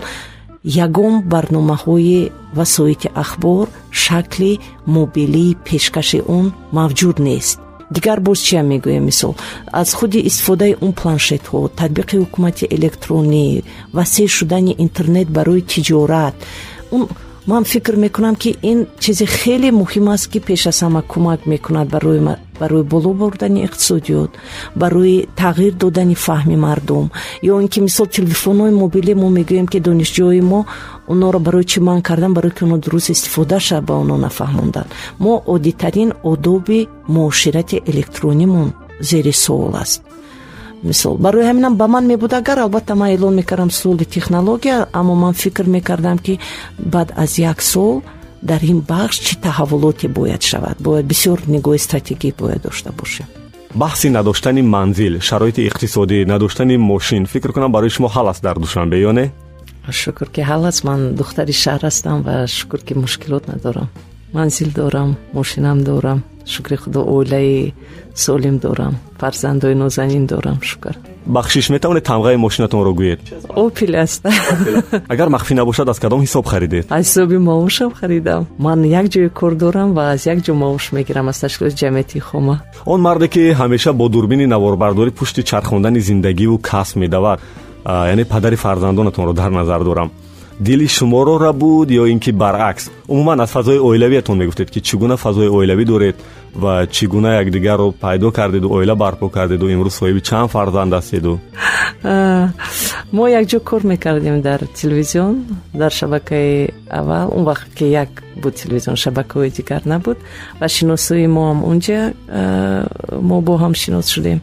[SPEAKER 3] ягон барномаҳои васоити ахбор шакли мобилии пешкаши он мавҷуд нест. Дигар боз чиам мегӯям мисол? Аз худи истифодаи он планшетҳо татбиқи ҳукумати электронӣ васеъ шудани интернет барои тиҷорат ман фикр мекунам ки ин чизи хеле муҳим аст ки пеш аз ҳама кӯмак мекунад барои боло бурдани иқтисодиёт барои тағйир додани фаҳми мардум. Ё ин ки мисол телефонҳои мобилӣ мо мегӯем ки донишҷӯи мо онҳоро барои чӣ манъ кардан барое ки оно дуруст истифода шавад ба онҳо нафаҳмонданд мо оддитарин одоби муоширати электронимон зери суол аст мисол барои ҳаминам ба ман мебуд агар албатта ман эълон мекардам соли технология аммо ман фикр мекардам ки баъд аз як сол дар ин бахш чӣ таҳаввулоте бояд шавад? Бояд бисёр нигоҳи стратегӣ бояд дошта бошем.
[SPEAKER 2] Баҳси надоштани манзил шароити иқтисодӣ надоштани мошин. Фикр кунам барои шумо ҳал аст дар душанбе ё не?
[SPEAKER 3] Шукр ки ҳал аст. Ман духтари шаҳр ҳастам ва шукр ки мушкилот надорам манзил дорам мошинам дорам шукри худо оилаи солим дорам фарзандои нозанин дорам шукр.
[SPEAKER 2] Бахшиш метавонед тамғаи мошинатонро гӯед?
[SPEAKER 3] Опил аст.
[SPEAKER 2] Агар махфӣ набошад аз кадом ҳисоб харидед?
[SPEAKER 3] Аз ҳисоби маошам харидам. Ман як ҷои кор дорам ва аз як ҷо маош мегирам аз ташкилоти ҷамъиятии хома.
[SPEAKER 2] Он марде ки ҳамеша бо дурбини наворбардорӣ пушти чархондани зиндагиву касб медавад. Яъне падари фарзандонатонро дар назар дорам дили шуморо рабуд ё ин ки баръакс умуман аз фазои оилавиятон мегуфтед ки чӣ гуна фазои оилавӣ доред ва чӣ гуна якдигарро пайдо кардеду оила барпо кардеду имрӯз соҳиби чанд фарзанд ҳастеду
[SPEAKER 3] мо якҷо кор мекардем дар телевизион дар шабакаи аввал. Он вақт ки як буд телевизион шабакаҳои дигар набуд ва шиносии мо ҳам унҷа мо бо ҳам шинос шудем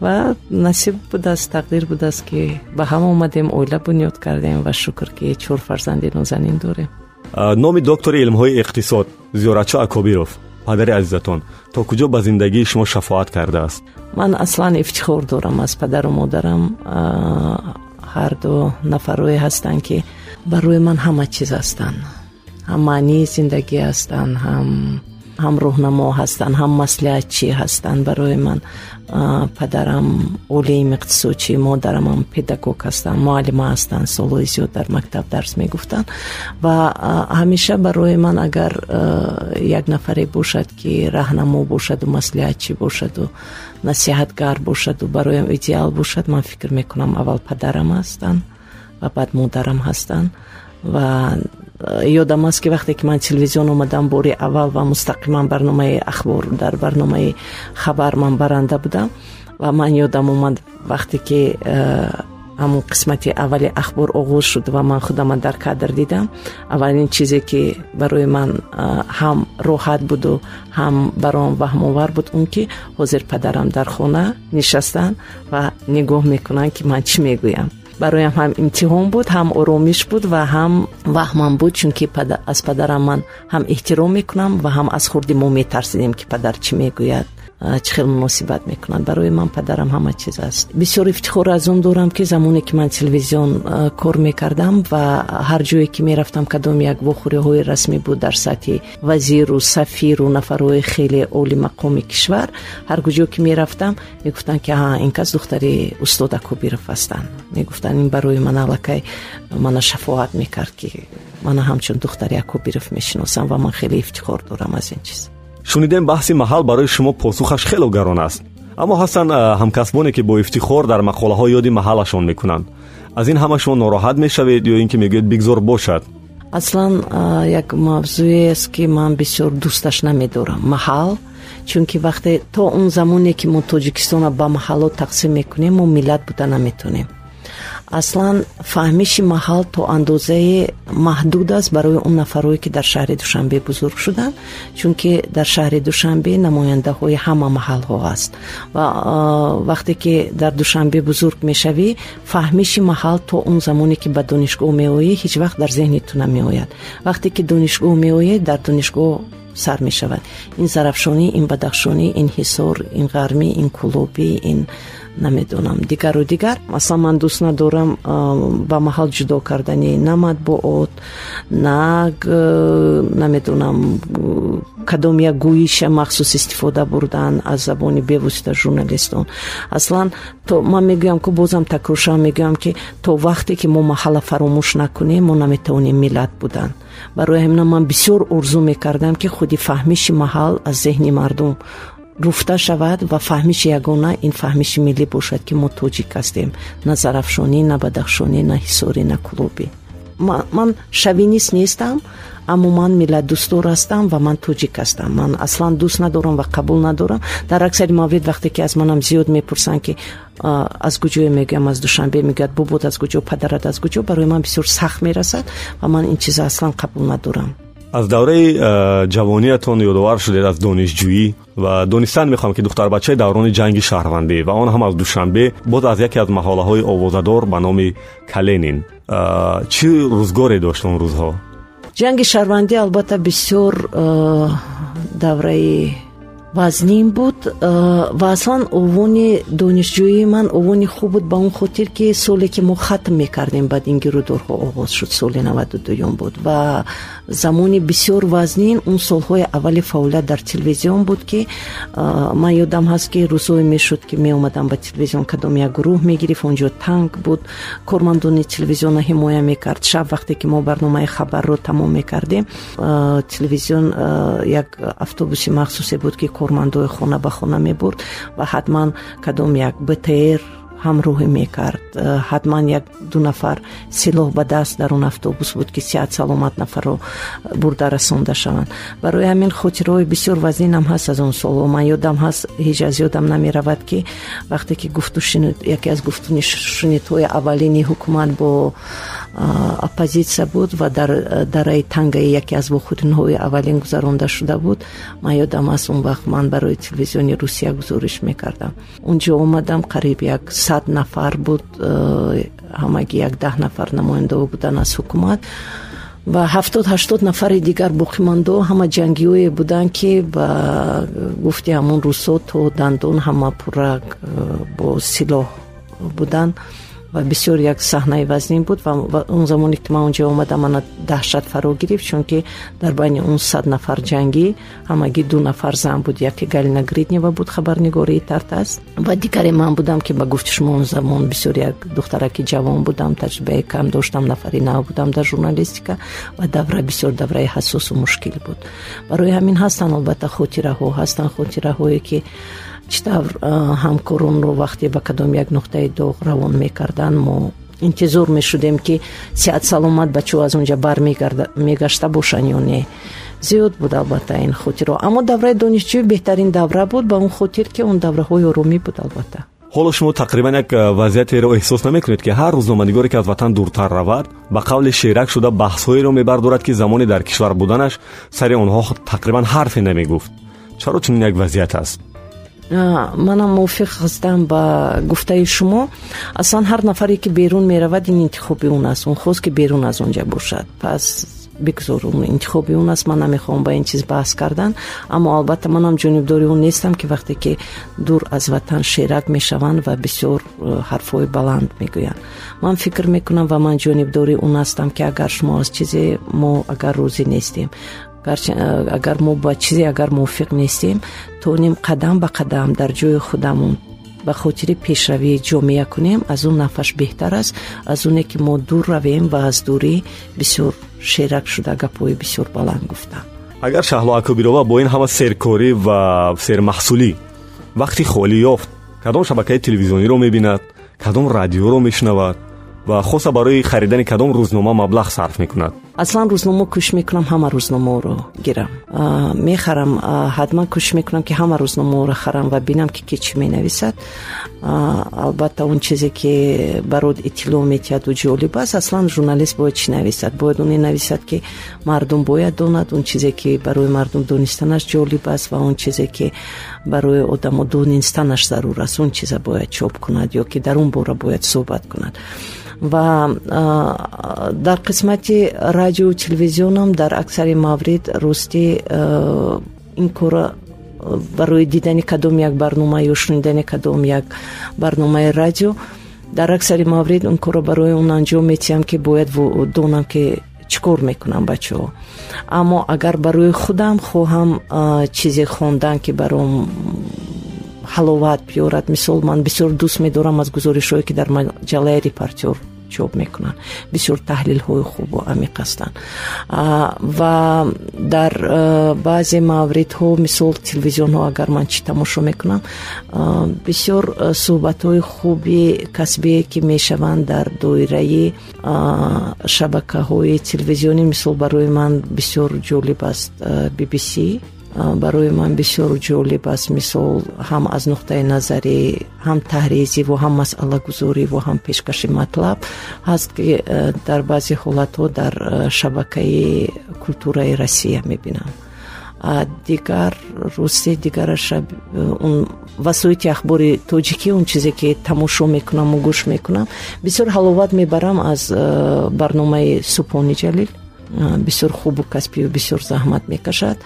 [SPEAKER 3] ва насиб будааст тақдир будааст ки ба ҳам омадем оила бунёд кардем ва шукр ки чор фарзанди нозанин дорем.
[SPEAKER 2] Номи доктори илмҳои иқтисод зиёратшо акобиров падари азизатон то куҷо ба зиндагии шумо шафоат кардааст?
[SPEAKER 3] Ман аслан ифтихор дорам аз падару модарам ҳарду нафарое ҳастанд ки барои ман ҳама чиз ҳастанд. Ҳам маънии зиндагӣ ҳастанд ҳам ҳам роҳнамо ҳастанд ҳам маслиҳатчӣ ҳастанд барои ман падарам олиим иқтисодчӣ модарамам педагог ҳастанд муаллима ҳастанд солҳои зиёд дар мактаб дарс мегуфтанд. Ва ҳамеша барои ман агар як нафаре бошад ки раҳнамо бошаду маслиҳатчӣ бошаду насиҳатгар бошаду бароям идеал бошад ман фикр мекунам аввал падарам ҳастанд ва баъд модарам ҳастанд. Ва ёдам аст ки вақте ки ман телевизион омадам бори аввал ва мустақиман барномаи ахбор дар барномаи хабар ман баранда будам ва ман ёдам омад вақте ки э, ҳамун қисмати аввали ахбор оғоз шуд ва ман худама дар кадр дидам. Аввалин чизе ки барои ман э, ҳам роҳат буду ҳам бароам ваҳмовар буд он ки ҳозир падарам дар хона нишастанд ва нигоҳ мекунанд ки ман чӣ мегӯям бароям ҳам имтиҳон буд ҳам оромиш буд ва ҳам ваҳмам буд чунки аз падарам ман ҳам эҳтиром мекунам ва ҳам аз хурди мо метарсидем ки падар чӣ мегӯяд чӣ хел муносибат мекунад? Барои ман падарам ҳама чиз аст. Бисёр ифтихор аз он дорам ки замоне ки ман телевизион кор мекардам ва ҳар ҷое ки мерафтам кадом як вохӯриҳои расмӣ буд дар сатҳи вазиру сафиру нафарҳои хеле олимақоми кишвар ҳар куҷо ки мерафтам мегуфтанд ки а ин кас духтари устод акобиров ҳастанд. Мегуфтанд ин барои ман аллакай мана шафоат мекард ки мана ҳамчун духтари акобиров мешиносам ва ман хеле ифтихор дорам аз ин чиз
[SPEAKER 2] шунидем баҳси маҳал барои шумо посухаш хело гарон аст. Аммо ҳастанд ҳамкасбоне ки бо ифтихор дар мақолаҳо ёди маҳалашон мекунанд. Аз ин ҳама шумо нороҳат мешавед ё ин ки мегӯед бигзор бошад?
[SPEAKER 3] Аслан як мавзӯест ки ман бисёр дӯсташ намедорам. Маҳал? Чунки вақте то он замоне ки мо тоҷикистонро ба маҳалло тақсим мекунем мо миллат буда наметонем аслан фаҳмиши маҳал то андозае маҳдуд аст барои он нафарое ки дар шаҳри душанбе бузург шуданд чунки дар шаҳри душанбе намояндаҳои ҳама маҳалҳо аст. ва вақте ки дар душанбе бузург мешавӣ фаҳмиши маҳал то он замоне ки ба донишгоҳ меоӣ ҳеҷ вақт дар зеҳни ту намеояд вақте ки донишгоҳ меоед дар донишгоҳ сар мешавад. ин зарафшонӣ ин бадахшонӣ ин ҳисор ин ғармӣ ин кулобӣ ин намедонам. Дигару дигар масалан ман дӯст надорам ба маҳал ҷудо кардани на матбуот на намедонам кадом як гӯиша махсус истифода бурдан аз забони бевосита журналистон. Аслан то ман мегӯям ки бозам такроршавам мегӯям ки то вақте ки мо маҳалла фаромӯш накунем мо наметавонем миллат будан. Барои ҳамина ман бисёр орзу мекардам ки худи фаҳмиши маҳал аз зеҳни мардум руфта шавад ва фаҳмиши ягона ин фаҳмиши миллӣ бошад ки мо тоҷик ҳастем. На зарафшонӣ на бадахшонӣ на ҳисорӣ на кулобӣ ман шавинист нестам аммо ман миллатдӯстдор ҳастам ва ман тоҷик ҳастам. Ман аслан дӯст надорам ва қабул надорам. Дар аксари маврид вақте ки аз манам зиёд мепурсанд ки аз куҷое мегӯям аз душанбе мегӯяд бобод аз куҷо падарат аз куҷо барои ман бисёр сахт мерасад ва ман ин чиза аслан қабул надорам
[SPEAKER 2] аз давраи ҷавониятон ёдовар шудед аз донишҷӯӣ ва донистан мехоҳам ки духтарбачаи даврони ҷанги шаҳрвандӣ ва он ҳам аз душанбе боз аз яке аз маҳолаҳои овозадор ба номи каленин чӣ рӯзгоре дошт он рӯзҳо?
[SPEAKER 3] Ҷанги шаҳрвандӣ албатта бисёр давраи вазнин буд ва аслан овони донишҷӯии ман овони хуб буд ба он хотир ки соле ки мо хатм мекардем баъд ин гирӯдорҳо оғоз шуд соли наваду дуюм буд ва замони бисёр вазнин. Ун солҳои аввали фаъолият дар телевизион буд ки ман ёдам ҳаст ки рӯзҳое мешуд ки меомадам ба телевизион кадом як гурӯҳ мегирифт. Онҷо танк буд кормандони телевизионро ҳимоя мекард. Шаб вақте ки мо барномаи хабарро тамом мекардем телевизион як автобуси махсусе буд ки кормандои хона ба хона мебурд ва ҳатман кадом як бтр ҳамроҳӣ мекард. Э, ҳатман як ду нафар силоҳ ба даст дар он автобус буд ки сиҳат саломат нафарро бурда расонда шаванд. Барои ҳамин хотираҳои бисёр вазнинам ҳаст аз он солҳо. Ман ёдам ҳаст ҳеҷ аз ёдам намеравад ки вақте ки гуфту шунид яке аз гуфтунишунидҳои аввалини ҳукумат бо оппозитсия буд ва дар дараи тангаи яке аз вохӯринҳои аввалин гузаронда шуда буд ман ёдам аст он вақт ман барои телевизиони русия гузориш мекардам. Унҷо омадам қариб як сад нафар буд э, ҳамагӣ як даҳ нафар намояндаво буданд аз ҳукумат. Ва ҳафтод ҳаштод нафари дигар боқимандо ҳама ҷангиҳое буданд ки ба гуфти ҳамон рӯзҳо то дандон ҳама пурра э, бо силоҳ буданд ва бисёр як саҳнаи вазнин буд ва он замоне ки ман онҷо омадам мана даҳшат фаро гирифт чунки дар байни он сад нафар ҷангӣ ҳамагӣ ду нафар зан буд. Яке галина гриднева буд хабарнигории тартас ва дигаре ман будам ки ба гуфти шумо он замон бисёр як духтараки ҷавон будам таҷрибаи кам доштам нафари нав будам дар журналистика ва давра бисёр давраи ҳассосу мушкил буд. Барои ҳамин ҳастанд албатта хотираҳо ҳастанд. Хотираҳое ки чӣ тавр ҳамкоронро вақте ба кадом як нуқтаи доғ равон мекарданд мо интизор мешудем ки сиҳат саломат бачаҳо аз он ҷа бармегашта бошанд ё не. Зиёд буд албатта ин хотирҳо аммо давраи донишҷӯӣ беҳтарин давра буд ба он хотир ки он давраҳои оромӣ буд албатта.
[SPEAKER 2] Ҳоло шумо тақрибан як вазъиятеро эҳсос намекунед ки ҳар рӯзноманигоре ки аз ватан дуртар равад ба қавли шерак шуда баҳсҳоеро мебардорад ки замони дар кишвар буданаш сари онҳо тақрибан ҳарфе намегуфт. Чаро чунин як вазъият аст
[SPEAKER 3] манам мувофиқ ҳастам ба гуфтаи шумо. Аслан ҳар нафаре ки берун меравад ин интихоби он аст. Он хост ки берун аз он ҷа бошад. Пас бигзор он интихоби он аст. Ман намехоҳам ба ин чиз баҳс кардан. Аммо албатта манам ҷонибдори он нестам ки вақте ки дур аз ватан шерак мешаванд ва бисёр э, ҳарфҳои баланд мегӯянд. Ман фикр мекунам ва ман ҷонибдори он ҳастам ки агар шумо аз чизе мо агар розӣ нестем агар мо ба чизе агар мувофиқ нестем тонем қадам ба қадам дар ҷои худамон ба хотири пешравии ҷомеа кунем. Аз он нафаш беҳтар аст. Аз оне ки мо дур равем ва аз дурӣ бисёр шерак шуда гапҳои бисёр баланд гуфтам.
[SPEAKER 2] Агар шаҳло акӯбирова бо ин ҳама серкорӣ ва сермаҳсулӣ вақти холӣ ёфт кадом шабакаи телевизиониро мебинад кадом радиоро мешунавад ва хоса барои харидани кадом рӯзнома маблағ сарф мекунад
[SPEAKER 3] аслан рӯзнома кӯшиш мекунам ҳама рӯзномаро гирам. Мехарам ҳатман кӯшиш мекунам ки ҳама рӯзномаро харам ва бинам ки ки чӣ менависад. Албатта он чизе ки барои иттилоъ метиҳаду ҷолиб аст. Аслан журналист бояд чӣ нависад? Бояд оне нависад ки мардум бояд донад. Он чизе ки барои мардум донистанаш ҷолиб аст ва он чизе ки барои одамо донистанаш зарур аст. Он чиза бояд чоп кунад ё ки дар он бора бояд суҳбат кунад. Ва дар қисмати радио телевизионам дар аксари маврид ростӣ ин кора барои дидани кадом як барнома ё шунидани кадом як барномаи радио. Дар аксари маврид он кора барои он анҷом метиҳам ки бояд донам ки чӣ кор мекунам бачаҳо. Аммо агар барои худам хоҳам чизе хондан ки баром ҳаловат биёрад мисол ман бисёр дӯст медорам аз гузоришҳое ки дар маҷалаи репортёр чоп мекунанд. Бисёр таҳлилҳои хубу амиқ ҳастанд. Ва дар баъзе мавридҳо мисол телевизионҳо агар ман чӣ тамошо мекунам бисёр суҳбатҳои хуби касбие ки мешаванд дар доираи шабакаҳои телевизионӣ мисол барои ман бисёр ҷолиб аст bbc барои ман бисёр ҷолиб аст мисол ҳам аз нуқтаи назари ҳам таҳризӣ ва ҳам масъалагузорӣ ва ҳам пешкаши матлаб ҳаст ки э, дар баъзе ҳолатҳо дар э, шабакаи культураи россия мебинам. Дигар русӣ дигараш э, он васоити ахбори тоҷикӣ он чизе ки тамошо мекунаму гӯш мекунам бисёр ҳаловат мебарам аз барномаи субҳони ҷалил. Бисёр хубу касбию бисёр заҳмат мекашад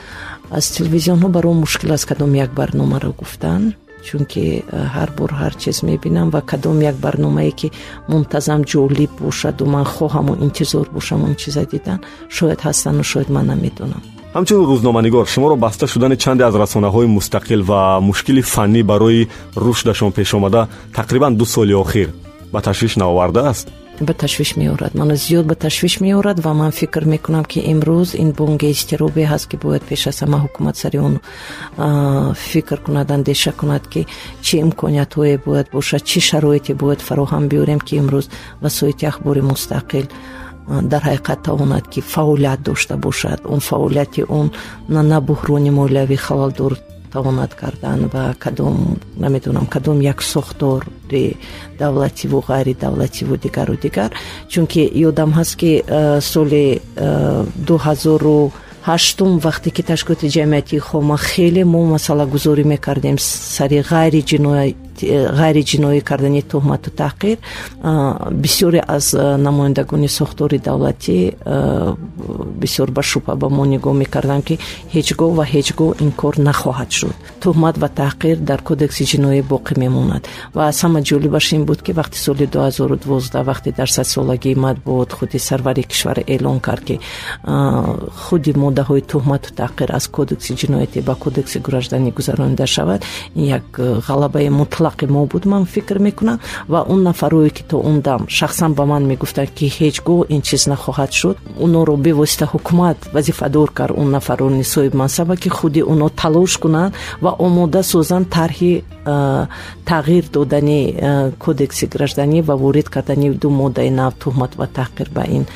[SPEAKER 3] аз телевизионҳо баром мушкил аст кадом як барномаро гуфтан чунки ҳар бор ҳар чиз мебинам ва кадом як барномае ки мунтазам ҷолиб бошаду ман хоҳаму интизор бошам он чиза дидан шояд ҳастану шояд ман намедонам.
[SPEAKER 2] Ҳамчунин рӯзноманигор шуморо баста шудани чанде аз расонаҳои мустақил ва мушкили фаннӣ барои рушдашон пешомада тақрибан ду соли охир ба ташвиш наовардааст
[SPEAKER 3] ба ташвиш меорад. Маро зиёд ба ташвиш меорад ва ман фикр мекунам ки имрӯз ин бонги изтиробе ҳаст ки бояд пеш аз ҳама ҳукумат сари он фикр кунад андеша кунад ки чӣ имкониятҳое бояд бошад чӣ шароите бояд фароҳам биёрем ки имрӯз васоити ахбори мустақил дар ҳақиқат тавонад ки фаъолият дошта бошад. Он фаъолияти он на буҳрони молиявӣ халалдор тавонад кардан ва кадом намедонам кадом як сохтори давлативу ғайридавлативу дигару дигар. Чунки ёдам ҳаст ки э, соли э, дуҳазору ҳаштум вақте ки ташкилоти ҷамъиятии хома хеле мо масъалагузорӣ мекардем сари ғайри ҷиноят ғайриҷиноӣ кардани тӯҳмату таҳқир бисёре аз намояндагони сохтори давлатӣ бисёр ба шубҳа ба мо нигоҳ мекарданд ки ҳеҷ гоҳ ва ҳеҷ гоҳ ин кор нахоҳад шуд. Тӯҳмат ва таҳқир дар кодекси ҷиноӣ боқӣ мемонад. Ва аз ҳама ҷолибаш ин буд ки вақти соли 2012 вақте дар садсолагии матбуот худи сарвари кишвар эълон кард ки худи моддаҳои тӯҳмату таҳқир аз кодекси ҷиноятӣ ба кодекси гражданӣ гузаронида шавад ин як ғалабаи мутлақ маблағи мо буд ман фикр мекунам ва он нафарое ки то он дам шахсан ба ман мегуфтанд ки ҳеҷ гоҳ ин чиз нахоҳад шуд онро бевосита ҳукумат вазифадор кард он нафарони соҳиб мансаба ки худи онҳо талош кунанд ва омода созанд тарҳи тағйир додани кодекси гражданӣ ва ворид кардани ду моддаи нав тӯҳмат ва таҳқир ба ин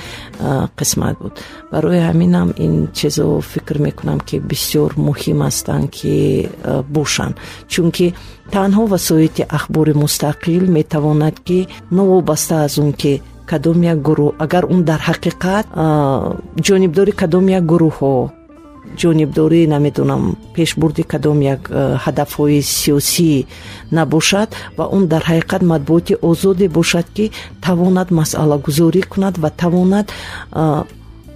[SPEAKER 3] қисмат буд. Барои ҳаминам ин чизо фикр мекунам ки бисёр муҳим ҳастанд ки бошанд. Чунки танҳо васоити ахбори мустақил метавонад ки новобаста аз он ки кадом як гурӯҳ агар он дар ҳақиқат ҷонибдори кадом як гурӯҳҳо ҷонибдорӣ намедонам пешбурди кадом як ҳадафҳои сиёсӣ набошад ва он дар ҳақиқат матбуоти озоде бошад ки тавонад масъалагузорӣ кунад ва тавонад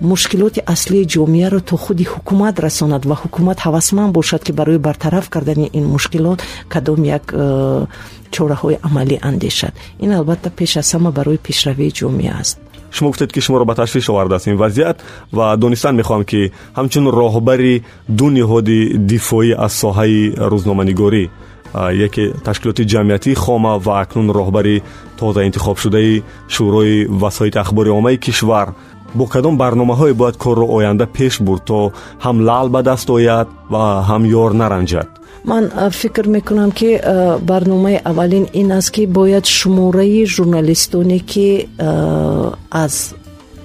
[SPEAKER 3] мушкилоти аслии ҷомеаро то худи ҳукумат расонад ва ҳукумат ҳавасманд бошад ки барои бартараф кардани ин мушкилот кадом як э, чораҳои амалӣ андешад. Ин албатта пеш аз ҳама барои пешравии ҷомеа аст
[SPEAKER 2] шумо гуфтед ки шуморо ба ташвиш овардааст ин вазъият ва донистан мехоҳам ки ҳамчун роҳбари ду ниҳоди дифоӣ аз соҳаи рӯзноманигорӣ яке ташкилоти ҷамъиятии хома ва акнун роҳбари тоза интихобшудаи шӯрои васоити ахбори оммаи кишвар. Бо кадом барномаҳое бояд корро оянда пеш бурд то ҳам лаъл ба даст ояд ва ҳам ёр наранҷад
[SPEAKER 3] ман фикр мекунам ки барномаи аввалин ин аст ки бояд шумораи журналистоне ки аз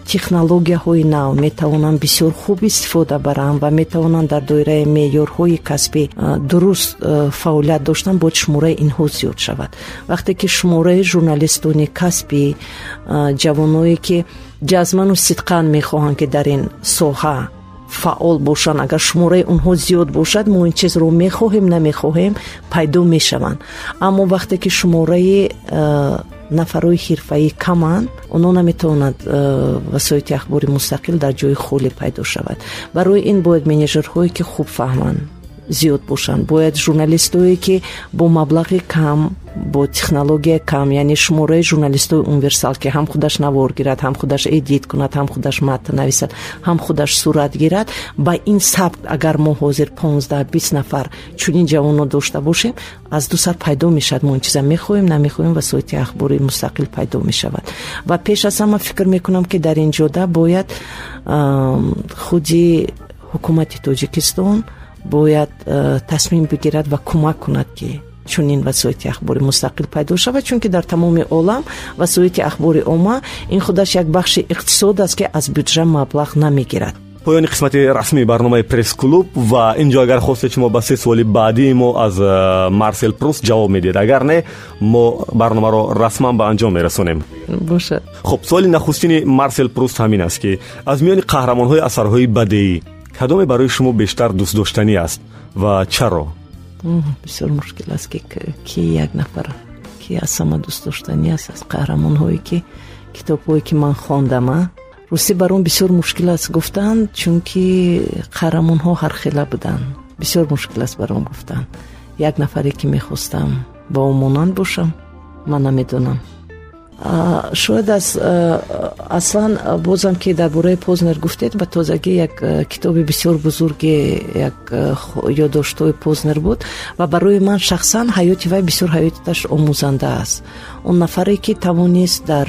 [SPEAKER 3] технологияҳои нав метавонанд бисёр хуб истифода баранд ва метавонанд дар доираи меъёрҳои касбӣ дуруст фаъолият доштан бояд шумораи инҳо зиёд шавад. Вақте ки шумораи журналистони касби ҷавоное ки ҷазману сидқан мехоҳанд ки дар ин соҳа фаъол бошанд. Агар шумораи онҳо зиёд бошад мо ин чизро мехоҳем намехоҳем пайдо мешаванд. Аммо вақте ки шумораи нафарои ҳирфаӣ каманд онҳо наметавонанд васоити ахбори мустақил дар ҷои холӣ пайдо шавад. Барои ин бояд менеҷерҳое ки хуб фаҳманд зиёд бошанд. Бояд журналистое ки бо маблағи кам бо технология кам яъне шумораи журналистои универсал ки ҳам худаш навор гирад ҳам худаш эдит кунад ҳам худаш матн нависад ҳам худаш сурат гирад ба ин сабт агар мо ҳозир понздаҳ бист нафар чунин ҷавонро дошта бошем аз ду сар пайдо мешавад. Мо ин чиза мехоҳем намехоҳем васоити ахбори мустақил пайдо мешавад. Ва пеш аз ҳама фикр мекунам ки дар ин ҷода бояд худи ҳукумати тоҷикистон бояд тасмим бигирад ва кӯмак кунад ки чунин васоити ахбори мустақил пайдо шавад чунки дар тамоми олам васоити ахбори омма ин худаш як бахши иқтисод аст ки аз бюджа маблағ намегирад.
[SPEAKER 2] Поёни қисмати расмии барномаи пресс-клуб ва ин ҷо агар хостед шумо ба се суоли баъдии мо аз э, марсел прус ҷавоб медиҳед. Агар не мо барномаро расман ба анҷом мерасонем.
[SPEAKER 3] Бошад.
[SPEAKER 2] Хуб суоли нахустини марсел прус ҳамин аст ки аз миёни қаҳрамонҳои асарҳои бадеӣ кадоме барои шумо бештар дӯстдоштанӣ аст? ва чаро?
[SPEAKER 3] Бисёр мушкил аст ки ки як нафар ки аз ҳама дӯст доштанӣ аст аз қаҳрамонҳое ки китобҳое ки ман хондама ростӣ баром бисёр мушкил аст гуфтан чунки қаҳрамонҳо ҳархела буданд. Бисёр мушкил аст баром гуфтан. Як нафаре ки мехостам ба ӯ монанд бошам ман намедонам шояд аз аслан бозам ки дар бораи познер гуфтед ба тозагӣ як китоби бисёр бузурги як ёддоштҳои познер буд ва барои ман шахсан ҳаёти вай бисёр ҳаёташ омӯзанда аст. Он нафаре ки тавонист дар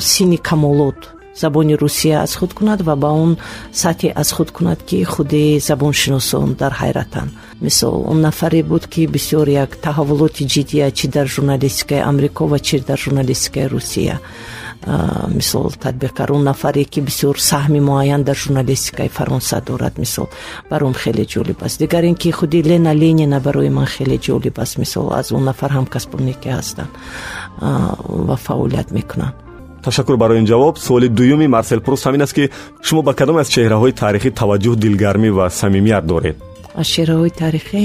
[SPEAKER 3] синни камолот забони русия аз худ кунад ва ба он сатҳе аз худ кунад ки худи забоншиносон дар ҳайратанд мисол он нафаре буд ки бисёр як таҳаввулоти ҷиддия чи дар журналистикаи амрико ва чи дар журналистикаи русия. Мисол татбиқкар он нафаре ки бисёр саҳми муайян дар журналистикаи фаронса дорад мисол баром хеле ҷолиб аст. Дигар ин ки худи лена ленина барои ман хеле ҷолиб аст мисол аз он нафар ҳамкасбоне ки ҳастанд ва фаъолият мекунанд
[SPEAKER 2] ташаккур барои ин ҷавоб суоли дуюми марсел пруст ҳамин аст ки шумо ба кадоме аз чеҳраҳои таърихӣ таваҷҷӯҳ дилгармӣ ва самимият доред?
[SPEAKER 3] Аз чеҳраҳои таърихӣ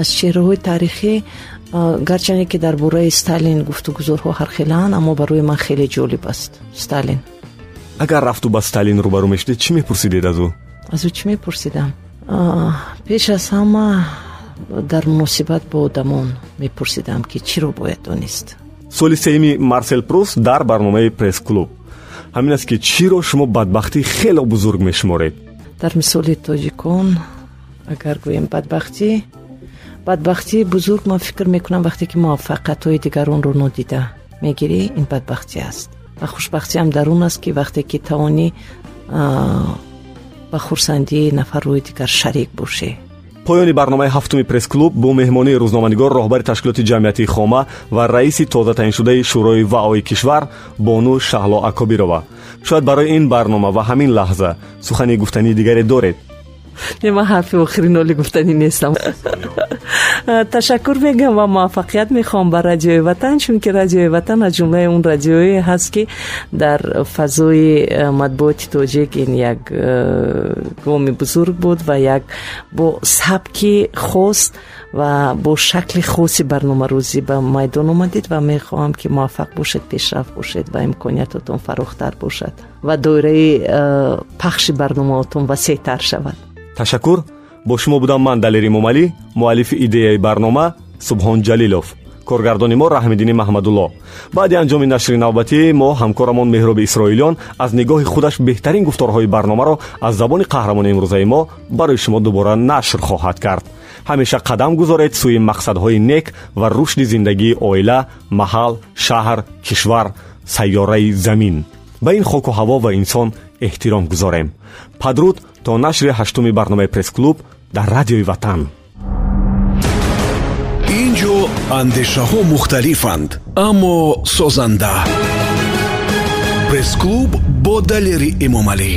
[SPEAKER 3] аз чеҳраҳои таърихӣ гарчанде ки дар бораи сталин гуфтугузорҳо ҳархелаанд аммо барои ман хеле ҷолиб аст. Сталин.
[SPEAKER 2] Агар рафту ба сталин рӯбарӯ мешудед чӣ мепурсидед аз ӯ?
[SPEAKER 3] Аз ӯ чӣ мепурсидам? Пеш аз ҳама дар муносибат бо одамон мепурсидам ки чиро бояд донист
[SPEAKER 2] соли сеюми марсел прус дар барномаи пресс-клуб ҳамин аст ки чиро шумо бадбахтӣ хеле бузург мешуморед?
[SPEAKER 3] Дар мисоли тоҷикон агар гӯем бадбахтӣ бадбахтӣ бузург ман фикр мекунам вақте ки муваффақиятҳои дигаронро нодида мегирӣ ин бадбахтӣ аст. Ва хушбахтиам дар он аст ки вақте ки тавонӣ ба хурсандии нафарҳои дигар шарик бошӣ
[SPEAKER 2] поёни барномаи ҳафтуми пресс-клуб бо меҳмонии рӯзноманигор роҳбари ташкилоти ҷамъиятии хома ва раиси тозатаиншудаи шӯрои ваои кишвар бону шаҳло акобирова. Шояд барои ин барнома ва ҳамин лаҳза. Сухани гуфтании дигаре доред
[SPEAKER 3] не ман ҳарфи охирин оли гуфтанӣ нестам ташаккур мегӯям ва муваффақият мехоҳам ба радиои ватан чунки радиои ватан аз ҷумлаи он радиое ҳаст ки дар фазои э, матбуоти тоҷик ин як э, гоми бузург буд ва як бо сабки хос ва бо шакли хоси барномарӯзӣ ба майдон омадед ва мехоҳам ки муваффақ бошед пешрафт бошед ва имкониятотон фарохтар бошад ва доираи э, пахши барномаотон васеътар шавад
[SPEAKER 2] ташаккур? Бо шумо будам ман далер имомалӣ муаллифи идеяи барнома субҳон ҷалилов коргардони мо раҳмиддини маҳмадулло баъди анҷоми нашри навбатӣ мо ҳамкорамон меҳроби исроилиён аз нигоҳи худаш беҳтарин гуфторҳои барномаро аз забони қаҳрамони имрӯзаи мо барои шумо дубора нашр хоҳад кард. Ҳамеша қадам гузоред сӯи мақсадҳои нек ва рушди зиндагии оила маҳал шаҳр кишвар сайёраи замин. Ба ин хоку ҳаво ва инсон эҳтиром гузорем. Падруд то нашри ҳаштуми барномаи пресс-клуб дар радиои ватан.
[SPEAKER 1] Ин ҷо андешаҳо мухталифанд аммо созанда. Пресс-клуб бо далери эмомалӣ